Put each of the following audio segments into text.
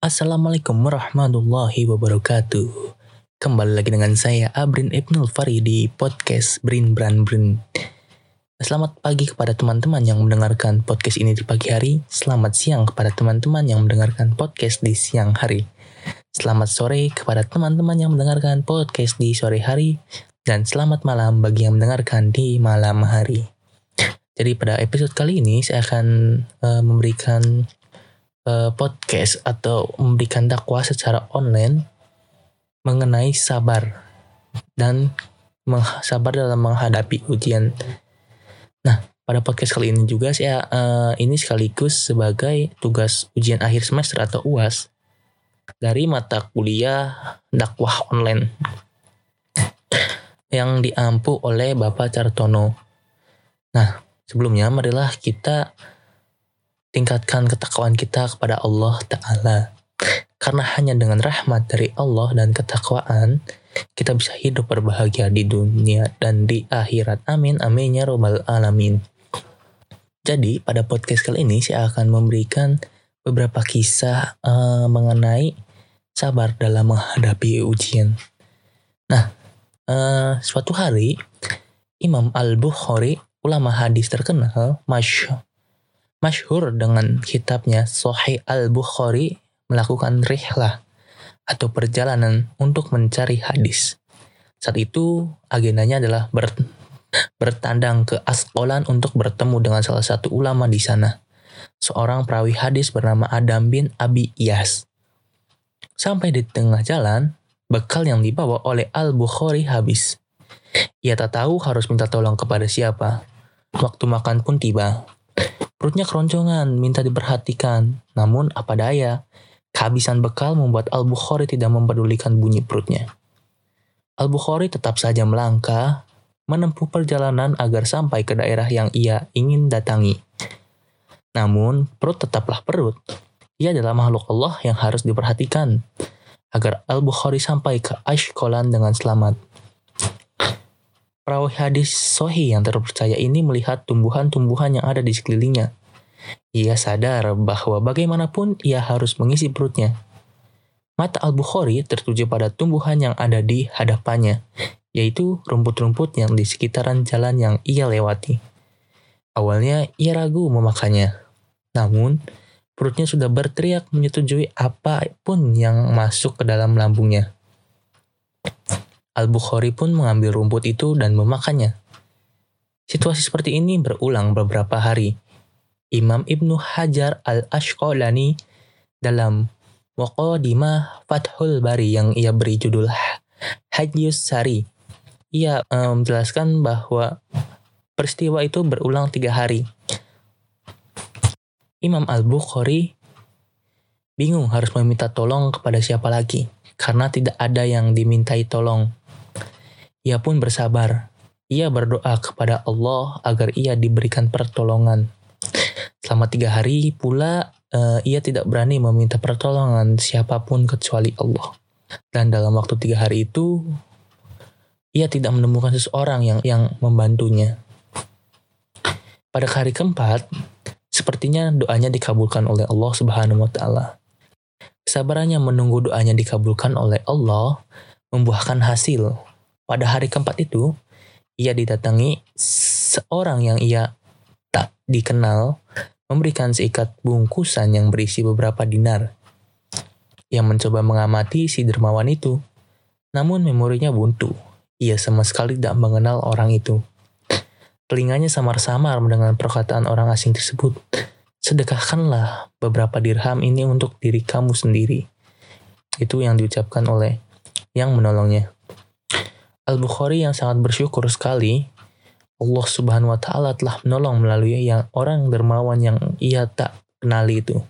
Assalamualaikum warahmatullahi wabarakatuh. Kembali lagi dengan saya Abrin Ibnul Fari di podcast Brin Bran Brin. Selamat pagi kepada teman-teman yang mendengarkan podcast ini di pagi hari. Selamat siang kepada teman-teman yang mendengarkan podcast di siang hari. Selamat sore kepada teman-teman yang mendengarkan podcast di sore hari. Dan selamat malam bagi yang mendengarkan di malam hari. Jadi pada episode kali ini saya akan uh, memberikan uh, podcast atau memberikan dakwah secara online mengenai sabar dan sabar dalam menghadapi ujian. Nah, pada podcast kali ini juga saya uh, ini sekaligus sebagai tugas ujian akhir semester atau UAS dari mata kuliah dakwah online yang diampu oleh Bapak Cartono. Nah, sebelumnya marilah kita tingkatkan ketakwaan kita kepada Allah Ta'ala. Karena hanya dengan rahmat dari Allah dan ketakwaan, kita bisa hidup berbahagia di dunia dan di akhirat. Amin, amin, ya robbal alamin. Jadi, pada podcast kali ini saya akan memberikan beberapa kisah uh, mengenai sabar dalam menghadapi ujian. Nah, uh, suatu hari, Imam Al-Bukhari, ulama hadis terkenal, Masya masyhur dengan kitabnya Sahih Al-Bukhari melakukan rihlah atau perjalanan untuk mencari hadis. Saat itu agendanya adalah ber, bertandang ke Asqalan untuk bertemu dengan salah satu ulama di sana. Seorang perawi hadis bernama Adam bin Abi Iyas. Sampai di tengah jalan, bekal yang dibawa oleh Al-Bukhari habis. Ia tak tahu harus minta tolong kepada siapa. Waktu makan pun tiba. Perutnya keroncongan, minta diperhatikan. Namun apa daya, kehabisan bekal membuat Al-Bukhari tidak mempedulikan bunyi perutnya. Al-Bukhari tetap saja melangkah, menempuh perjalanan agar sampai ke daerah yang ia ingin datangi. Namun, perut tetaplah perut. Ia adalah makhluk Allah yang harus diperhatikan, agar Al-Bukhari sampai ke Ashkolan dengan selamat. Perawi hadis Sohi yang terpercaya ini melihat tumbuhan-tumbuhan yang ada di sekelilingnya. Ia sadar bahwa bagaimanapun ia harus mengisi perutnya. Mata Al-Bukhari tertuju pada tumbuhan yang ada di hadapannya, yaitu rumput-rumput yang di sekitaran jalan yang ia lewati. Awalnya ia ragu memakannya, namun perutnya sudah berteriak menyetujui apa pun yang masuk ke dalam lambungnya. Al-Bukhari pun mengambil rumput itu dan memakannya. Situasi seperti ini berulang beberapa hari. Imam Ibnu Hajar al-Ashqalani dalam Waqadimah Fathul Bari yang ia beri judul Hajius Sari. Ia um, menjelaskan bahwa peristiwa itu berulang tiga hari. Imam Al-Bukhari bingung harus meminta tolong kepada siapa lagi karena tidak ada yang dimintai tolong. Ia pun bersabar. Ia berdoa kepada Allah agar ia diberikan pertolongan. Selama tiga hari pula uh, ia tidak berani meminta pertolongan siapa pun kecuali Allah. Dan dalam waktu tiga hari itu ia tidak menemukan seseorang yang yang membantunya. Pada hari keempat, sepertinya doanya dikabulkan oleh Allah Subhanahu wa taala. Kesabarannya menunggu doanya dikabulkan oleh Allah membuahkan hasil pada hari keempat itu, ia didatangi seorang yang ia tak dikenal memberikan seikat bungkusan yang berisi beberapa dinar. Yang mencoba mengamati si dermawan itu, namun memorinya buntu. Ia sama sekali tidak mengenal orang itu. Telinganya samar-samar mendengar perkataan orang asing tersebut. Sedekahkanlah beberapa dirham ini untuk diri kamu sendiri. Itu yang diucapkan oleh yang menolongnya. Al-Bukhari yang sangat bersyukur sekali Allah Subhanahu wa taala telah menolong melalui yang orang dermawan yang ia tak kenali itu.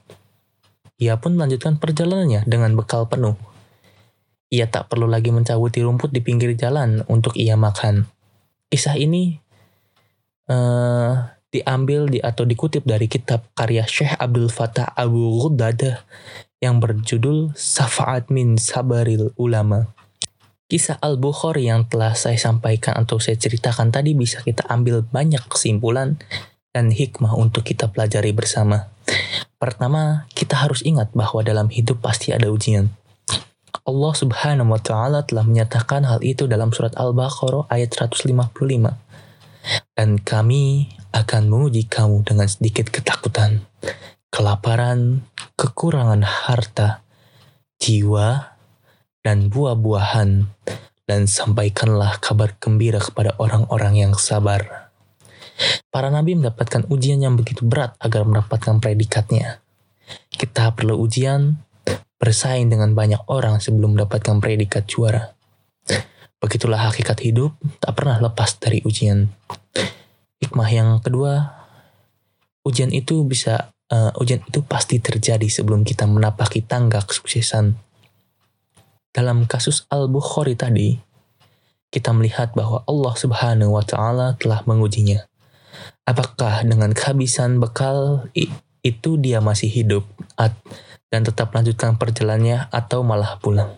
Ia pun melanjutkan perjalanannya dengan bekal penuh. Ia tak perlu lagi mencabuti rumput di pinggir jalan untuk ia makan. Kisah ini uh, diambil di atau dikutip dari kitab karya Syekh Abdul Fattah Abu Ghudadah yang berjudul Safa'at min Sabaril Ulama. Kisah Al-Bukhari yang telah saya sampaikan atau saya ceritakan tadi bisa kita ambil banyak kesimpulan dan hikmah untuk kita pelajari bersama. Pertama, kita harus ingat bahwa dalam hidup pasti ada ujian. Allah Subhanahu wa taala telah menyatakan hal itu dalam surat Al-Baqarah ayat 155. Dan kami akan menguji kamu dengan sedikit ketakutan, kelaparan, kekurangan harta, jiwa, dan buah-buahan, dan sampaikanlah kabar gembira kepada orang-orang yang sabar. Para nabi mendapatkan ujian yang begitu berat agar mendapatkan predikatnya. Kita perlu ujian, bersaing dengan banyak orang sebelum mendapatkan predikat juara. Begitulah hakikat hidup, tak pernah lepas dari ujian. Hikmah yang kedua, ujian itu bisa uh, ujian itu pasti terjadi sebelum kita menapaki tangga kesuksesan. Dalam kasus Al-Bukhari tadi, kita melihat bahwa Allah Subhanahu wa taala telah mengujinya. Apakah dengan kehabisan bekal itu dia masih hidup dan tetap melanjutkan perjalanannya atau malah pulang?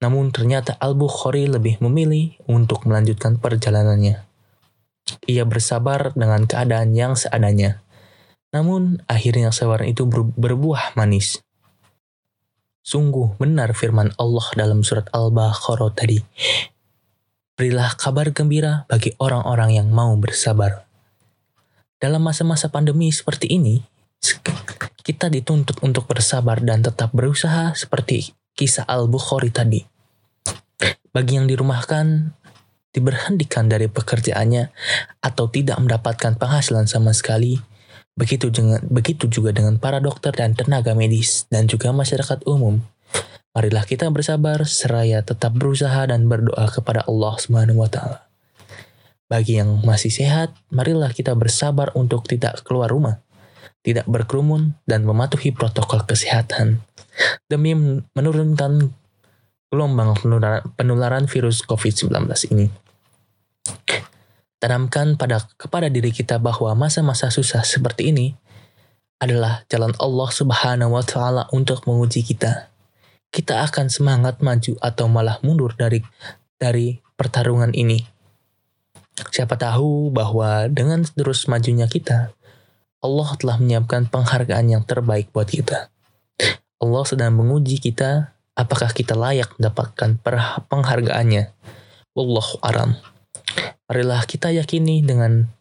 Namun ternyata Al-Bukhari lebih memilih untuk melanjutkan perjalanannya. Ia bersabar dengan keadaan yang seadanya. Namun akhirnya sabaran itu berbuah manis. Sungguh benar firman Allah dalam surat Al-Baqarah tadi. Berilah kabar gembira bagi orang-orang yang mau bersabar dalam masa-masa pandemi seperti ini, kita dituntut untuk bersabar dan tetap berusaha seperti kisah Al-Bukhari tadi. Bagi yang dirumahkan, diberhentikan dari pekerjaannya atau tidak mendapatkan penghasilan sama sekali, begitu dengan begitu juga dengan para dokter dan tenaga medis dan juga masyarakat umum. Marilah kita bersabar seraya tetap berusaha dan berdoa kepada Allah Subhanahu wa taala. Bagi yang masih sehat, marilah kita bersabar untuk tidak keluar rumah, tidak berkerumun, dan mematuhi protokol kesehatan demi menurunkan gelombang penularan virus COVID-19 ini. Tanamkan pada kepada diri kita bahwa masa-masa susah seperti ini adalah jalan Allah Subhanahu wa taala untuk menguji kita. Kita akan semangat maju atau malah mundur dari dari pertarungan ini Siapa tahu bahwa dengan terus majunya kita, Allah telah menyiapkan penghargaan yang terbaik buat kita. Allah sedang menguji kita apakah kita layak mendapatkan penghargaannya. Wallahu aram. Marilah kita yakini dengan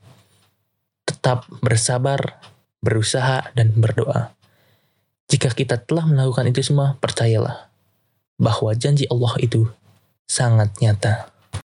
tetap bersabar, berusaha, dan berdoa. Jika kita telah melakukan itu semua, percayalah bahwa janji Allah itu sangat nyata.